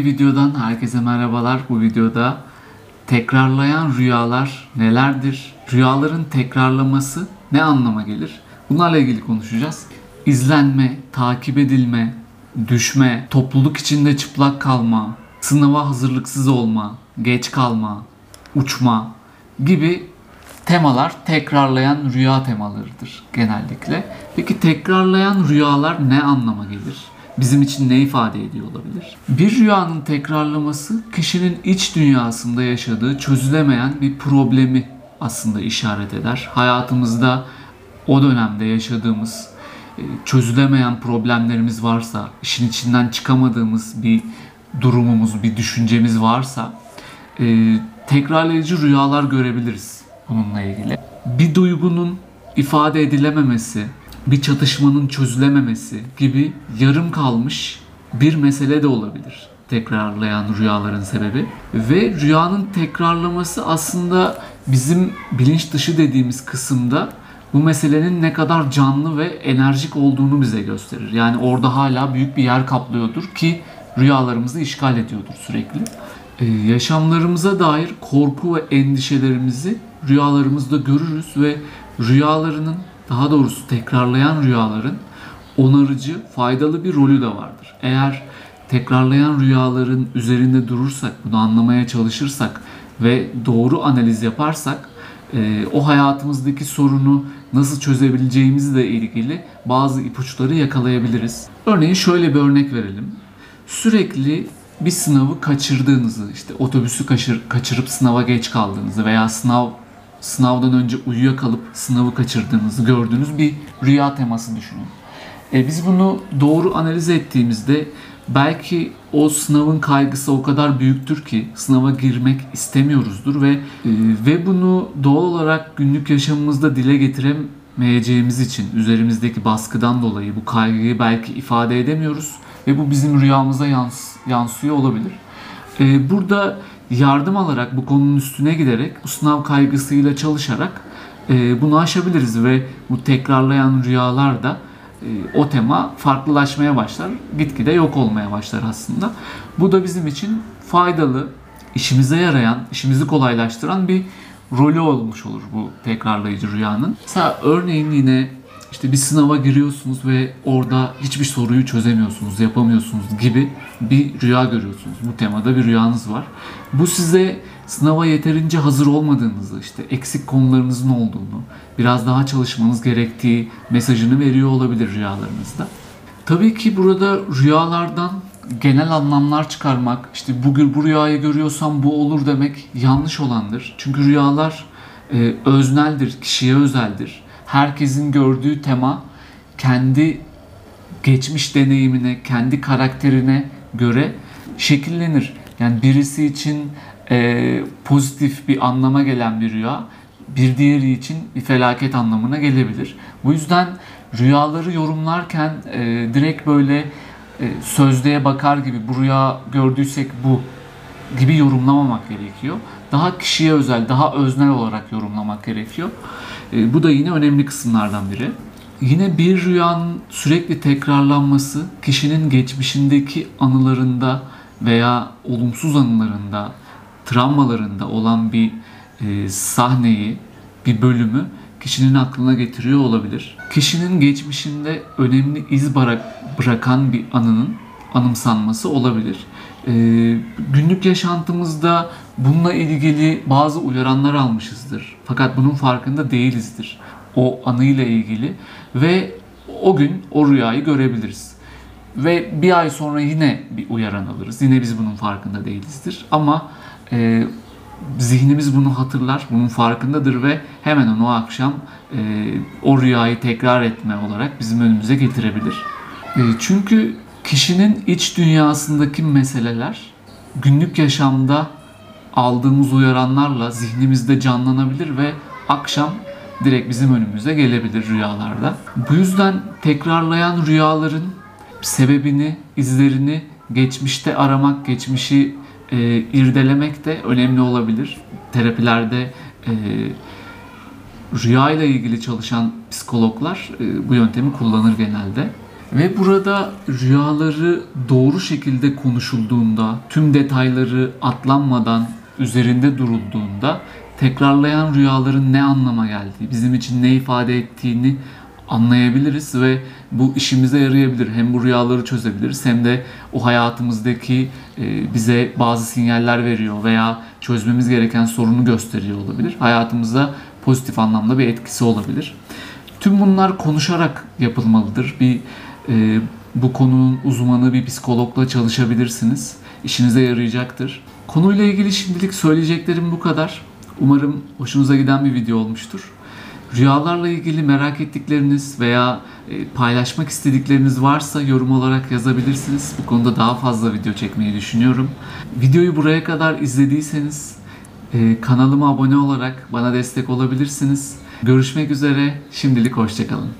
bir videodan herkese merhabalar. Bu videoda tekrarlayan rüyalar nelerdir? Rüyaların tekrarlaması ne anlama gelir? Bunlarla ilgili konuşacağız. İzlenme, takip edilme, düşme, topluluk içinde çıplak kalma, sınava hazırlıksız olma, geç kalma, uçma gibi temalar tekrarlayan rüya temalarıdır genellikle. Peki tekrarlayan rüyalar ne anlama gelir? Bizim için ne ifade ediyor olabilir? Bir rüyanın tekrarlaması kişinin iç dünyasında yaşadığı çözülemeyen bir problemi aslında işaret eder. Hayatımızda o dönemde yaşadığımız e, çözülemeyen problemlerimiz varsa, işin içinden çıkamadığımız bir durumumuz, bir düşüncemiz varsa e, tekrarlayıcı rüyalar görebiliriz bununla ilgili. Bir duygunun ifade edilememesi, bir çatışmanın çözülememesi gibi yarım kalmış bir mesele de olabilir tekrarlayan rüyaların sebebi. Ve rüyanın tekrarlaması aslında bizim bilinç dışı dediğimiz kısımda bu meselenin ne kadar canlı ve enerjik olduğunu bize gösterir. Yani orada hala büyük bir yer kaplıyordur ki rüyalarımızı işgal ediyordur sürekli. Ee, yaşamlarımıza dair korku ve endişelerimizi rüyalarımızda görürüz ve rüyalarının daha doğrusu tekrarlayan rüyaların onarıcı, faydalı bir rolü de vardır. Eğer tekrarlayan rüyaların üzerinde durursak, bunu anlamaya çalışırsak ve doğru analiz yaparsak e, o hayatımızdaki sorunu nasıl çözebileceğimizle ilgili bazı ipuçları yakalayabiliriz. Örneğin şöyle bir örnek verelim. Sürekli bir sınavı kaçırdığınızı, işte otobüsü kaçır, kaçırıp sınava geç kaldığınızı veya sınav sınavdan önce uyuyakalıp sınavı kaçırdığınızı gördüğünüz bir rüya teması düşünün. E, biz bunu doğru analiz ettiğimizde belki o sınavın kaygısı o kadar büyüktür ki sınava girmek istemiyoruzdur ve e, ve bunu doğal olarak günlük yaşamımızda dile getiremeyeceğimiz için üzerimizdeki baskıdan dolayı bu kaygıyı belki ifade edemiyoruz ve bu bizim rüyamıza yans, yansıyor olabilir. E, burada yardım alarak bu konunun üstüne giderek bu sınav kaygısıyla çalışarak e, bunu aşabiliriz ve bu tekrarlayan rüyalar da e, o tema farklılaşmaya başlar. Gitgide yok olmaya başlar aslında. Bu da bizim için faydalı, işimize yarayan, işimizi kolaylaştıran bir rolü olmuş olur bu tekrarlayıcı rüyanın. Mesela örneğin yine işte bir sınava giriyorsunuz ve orada hiçbir soruyu çözemiyorsunuz, yapamıyorsunuz gibi bir rüya görüyorsunuz. Bu temada bir rüyanız var. Bu size sınava yeterince hazır olmadığınızı, işte eksik konularınızın olduğunu, biraz daha çalışmanız gerektiği mesajını veriyor olabilir rüyalarınızda. Tabii ki burada rüyalardan genel anlamlar çıkarmak, işte bugün bu rüyayı görüyorsam bu olur demek yanlış olandır. Çünkü rüyalar e, özneldir, kişiye özeldir herkesin gördüğü tema kendi geçmiş deneyimine, kendi karakterine göre şekillenir. Yani birisi için e, pozitif bir anlama gelen bir rüya, bir diğeri için bir felaket anlamına gelebilir. Bu yüzden rüyaları yorumlarken e, direkt böyle e, sözlüğe bakar gibi bu rüya gördüysek bu gibi yorumlamamak gerekiyor. Daha kişiye özel, daha öznel olarak yorumlamak gerekiyor. E, bu da yine önemli kısımlardan biri. Yine bir rüyanın sürekli tekrarlanması kişinin geçmişindeki anılarında veya olumsuz anılarında, travmalarında olan bir e, sahneyi, bir bölümü kişinin aklına getiriyor olabilir. Kişinin geçmişinde önemli iz bırakan bir anının anımsanması olabilir. E, günlük yaşantımızda bununla ilgili bazı uyaranlar almışızdır. Fakat bunun farkında değilizdir. O anıyla ilgili ve o gün o rüyayı görebiliriz. Ve bir ay sonra yine bir uyaran alırız. Yine biz bunun farkında değilizdir. Ama e, zihnimiz bunu hatırlar, bunun farkındadır ve hemen onu o akşam e, o rüyayı tekrar etme olarak bizim önümüze getirebilir. E, çünkü kişinin iç dünyasındaki meseleler günlük yaşamda aldığımız uyaranlarla zihnimizde canlanabilir ve akşam direkt bizim önümüze gelebilir rüyalarda. Bu yüzden tekrarlayan rüyaların sebebini, izlerini geçmişte aramak, geçmişi e, irdelemek de önemli olabilir. Terapilerde e, rüya ilgili çalışan psikologlar e, bu yöntemi kullanır genelde. Ve burada rüyaları doğru şekilde konuşulduğunda, tüm detayları atlanmadan üzerinde durulduğunda tekrarlayan rüyaların ne anlama geldiği, bizim için ne ifade ettiğini anlayabiliriz ve bu işimize yarayabilir. Hem bu rüyaları çözebiliriz hem de o hayatımızdaki e, bize bazı sinyaller veriyor veya çözmemiz gereken sorunu gösteriyor olabilir. Hayatımızda pozitif anlamda bir etkisi olabilir. Tüm bunlar konuşarak yapılmalıdır. Bir e, bu konunun uzmanı bir psikologla çalışabilirsiniz. İşinize yarayacaktır. Konuyla ilgili şimdilik söyleyeceklerim bu kadar. Umarım hoşunuza giden bir video olmuştur. Rüyalarla ilgili merak ettikleriniz veya e, paylaşmak istedikleriniz varsa yorum olarak yazabilirsiniz. Bu konuda daha fazla video çekmeyi düşünüyorum. Videoyu buraya kadar izlediyseniz e, kanalıma abone olarak bana destek olabilirsiniz. Görüşmek üzere. Şimdilik hoşçakalın.